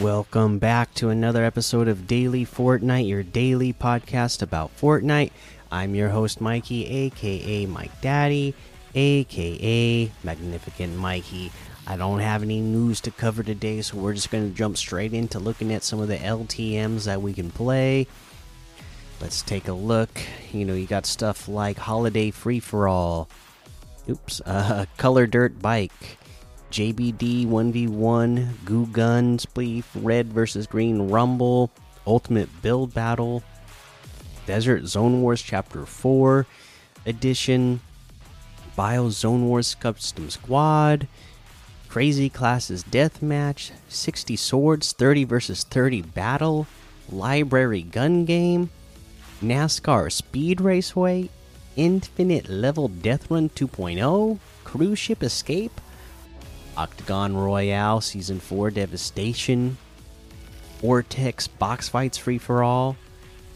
Welcome back to another episode of Daily Fortnite, your daily podcast about Fortnite. I'm your host, Mikey, aka Mike Daddy, aka Magnificent Mikey. I don't have any news to cover today, so we're just going to jump straight into looking at some of the LTMs that we can play. Let's take a look. You know, you got stuff like Holiday Free for All, oops, uh, Color Dirt Bike. JBD 1v1, Goo Gun Spleef, Red versus Green Rumble, Ultimate Build Battle, Desert Zone Wars Chapter 4 Edition, Bio Zone Wars Custom Squad, Crazy Classes Deathmatch, 60 Swords 30 versus 30 Battle, Library Gun Game, NASCAR Speed Raceway, Infinite Level Death Run 2.0, Cruise Ship Escape, Octagon Royale Season 4 Devastation, Vortex Box Fights Free for All,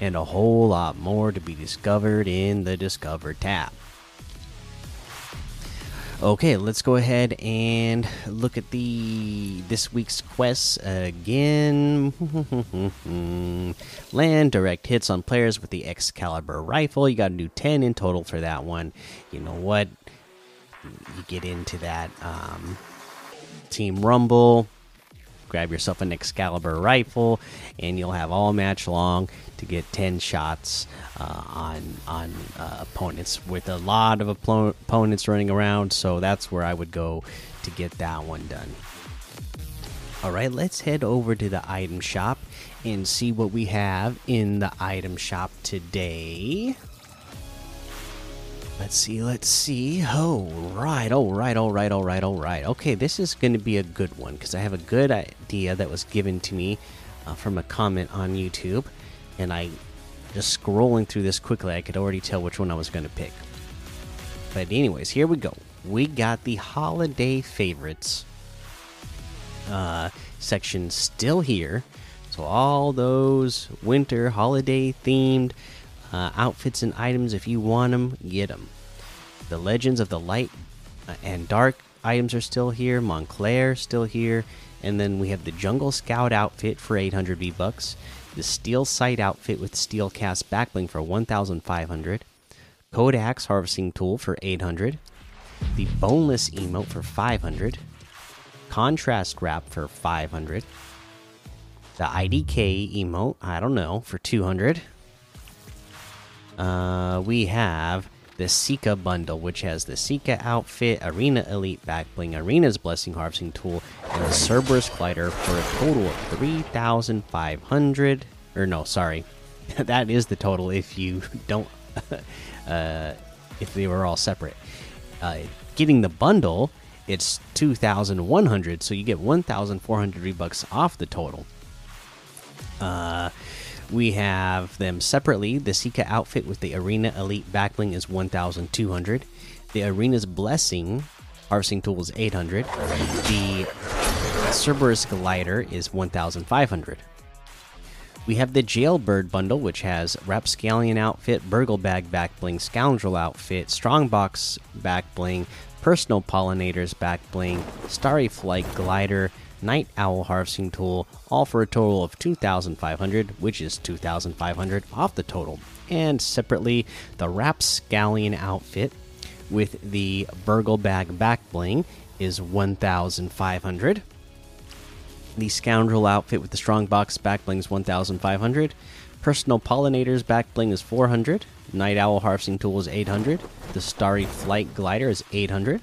and a whole lot more to be discovered in the Discover tab. Okay, let's go ahead and look at the this week's quests again. Land direct hits on players with the Excalibur rifle. You got to do 10 in total for that one. You know what? You get into that um, Team Rumble. Grab yourself an Excalibur rifle, and you'll have all match long to get 10 shots uh, on on uh, opponents with a lot of opponents running around. So that's where I would go to get that one done. All right, let's head over to the item shop and see what we have in the item shop today. Let's see, let's see. Oh, right, all right, all right, all right, all right. Okay, this is going to be a good one because I have a good idea that was given to me uh, from a comment on YouTube. And I just scrolling through this quickly, I could already tell which one I was going to pick. But, anyways, here we go. We got the holiday favorites uh, section still here. So, all those winter holiday themed uh, outfits and items, if you want them, get them. The Legends of the Light uh, and Dark items are still here. Montclair still here. And then we have the Jungle Scout outfit for 800 V bucks. The Steel Sight outfit with Steel Cast backbling for 1,500. kodak's harvesting tool for 800. The Boneless emote for 500. Contrast wrap for 500. The IDK emote, I don't know, for 200 uh, we have the Sika bundle, which has the Sika outfit, Arena Elite back bling, Arena's Blessing Harvesting Tool, and the Cerberus Glider for a total of 3,500. Or, no, sorry. that is the total if you don't. uh, if they were all separate. Uh, getting the bundle, it's 2,100, so you get 1,400 bucks off the total. Uh, we have them separately. The Sika outfit with the Arena Elite backbling is 1,200. The Arena's Blessing harvesting tool is 800. The Cerberus Glider is 1,500. We have the Jailbird bundle, which has Rapscallion outfit, Burgle Bag back bling, Scoundrel outfit, Strongbox back bling, Personal Pollinators back bling, Starry Flight glider, Night Owl harvesting tool, all for a total of 2,500, which is 2,500 off the total. And separately, the Rapscallion outfit with the Burgle Bag back bling is 1,500. The Scoundrel outfit with the Strongbox back bling is 1,500. Personal Pollinators back bling is 400. Night Owl harvesting tool is 800. The Starry Flight glider is 800.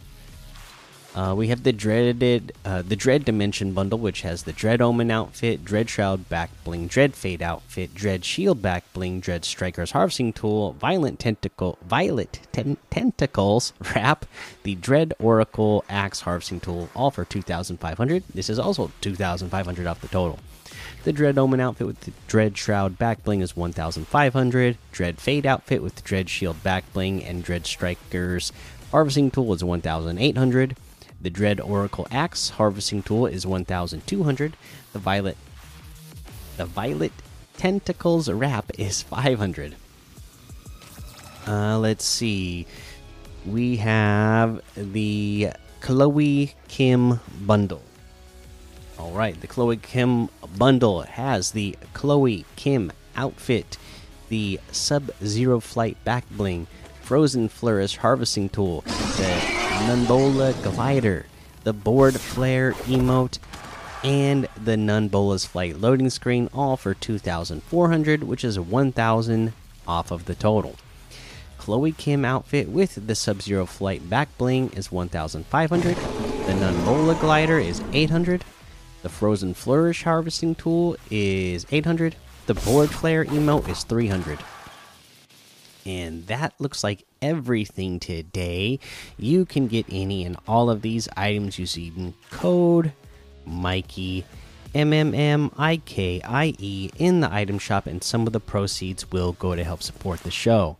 Uh, we have the dreaded, uh, the Dread Dimension bundle, which has the Dread Omen outfit, Dread Shroud back bling, Dread Fade outfit, Dread Shield back bling, Dread Striker's harvesting tool, Violent Tentacle, Violet ten Tentacles wrap, the Dread Oracle axe harvesting tool, all for 2,500. This is also 2,500 off the total. The Dread Omen outfit with the Dread Shroud back bling is 1,500. Dread Fade outfit with the Dread Shield back bling and Dread Striker's harvesting tool is 1,800. The Dread Oracle Axe harvesting tool is 1200. The Violet The Violet Tentacles wrap is 500. Uh, let's see. We have the Chloe Kim bundle. All right, the Chloe Kim bundle has the Chloe Kim outfit, the Sub Zero Flight back bling, Frozen Flourish harvesting tool, the Nunbola glider, the board flare emote, and the Nunbola's flight loading screen, all for 2,400, which is 1,000 off of the total. Chloe Kim outfit with the Sub Zero Flight back bling is 1,500. The Nunbola glider is 800. The Frozen Flourish harvesting tool is 800. The board flare emote is 300. And that looks like everything today. You can get any and all of these items using code Mikey M M M I K I E in the item shop, and some of the proceeds will go to help support the show.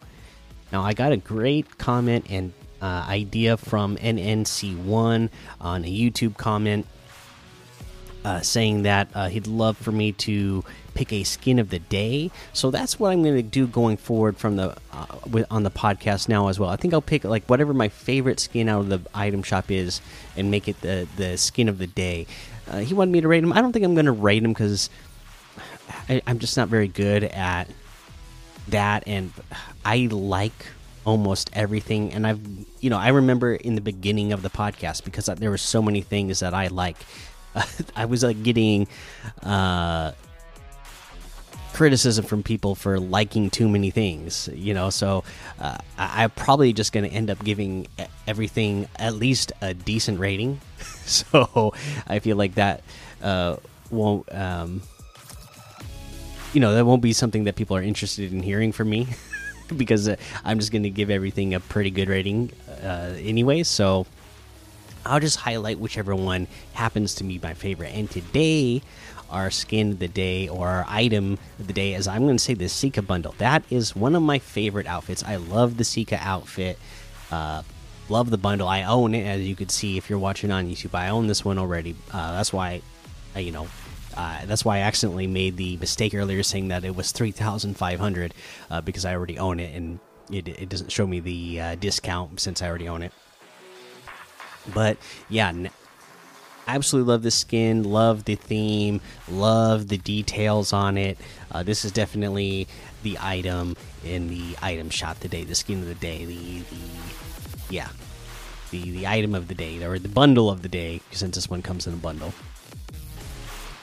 Now, I got a great comment and uh, idea from NNC1 on a YouTube comment uh, saying that uh, he'd love for me to pick a skin of the day. So that's what I'm going to do going forward from the uh, with, on the podcast now as well. I think I'll pick like whatever my favorite skin out of the item shop is and make it the the skin of the day. Uh, he wanted me to rate him. I don't think I'm going to rate him because I'm just not very good at that, and I like almost everything. And I've you know I remember in the beginning of the podcast because there were so many things that I like. I was like getting uh, criticism from people for liking too many things, you know. So uh, I, am probably just going to end up giving everything at least a decent rating. so I feel like that uh, won't, um, you know, that won't be something that people are interested in hearing from me because uh, I'm just going to give everything a pretty good rating uh, anyway. So I'll just highlight whichever one happens to be my favorite. And today, our skin of the day or our item of the day is I'm going to say the Sika bundle. That is one of my favorite outfits. I love the Sika outfit. Uh, love the bundle. I own it, as you could see if you're watching on YouTube. I own this one already. Uh, that's why, I, you know, uh, that's why I accidentally made the mistake earlier saying that it was three thousand five hundred uh, because I already own it and it, it doesn't show me the uh, discount since I already own it. But yeah, absolutely love the skin, love the theme, love the details on it. Uh, this is definitely the item in the item shop today, the skin of the day, the, the yeah, the the item of the day or the bundle of the day since this one comes in a bundle.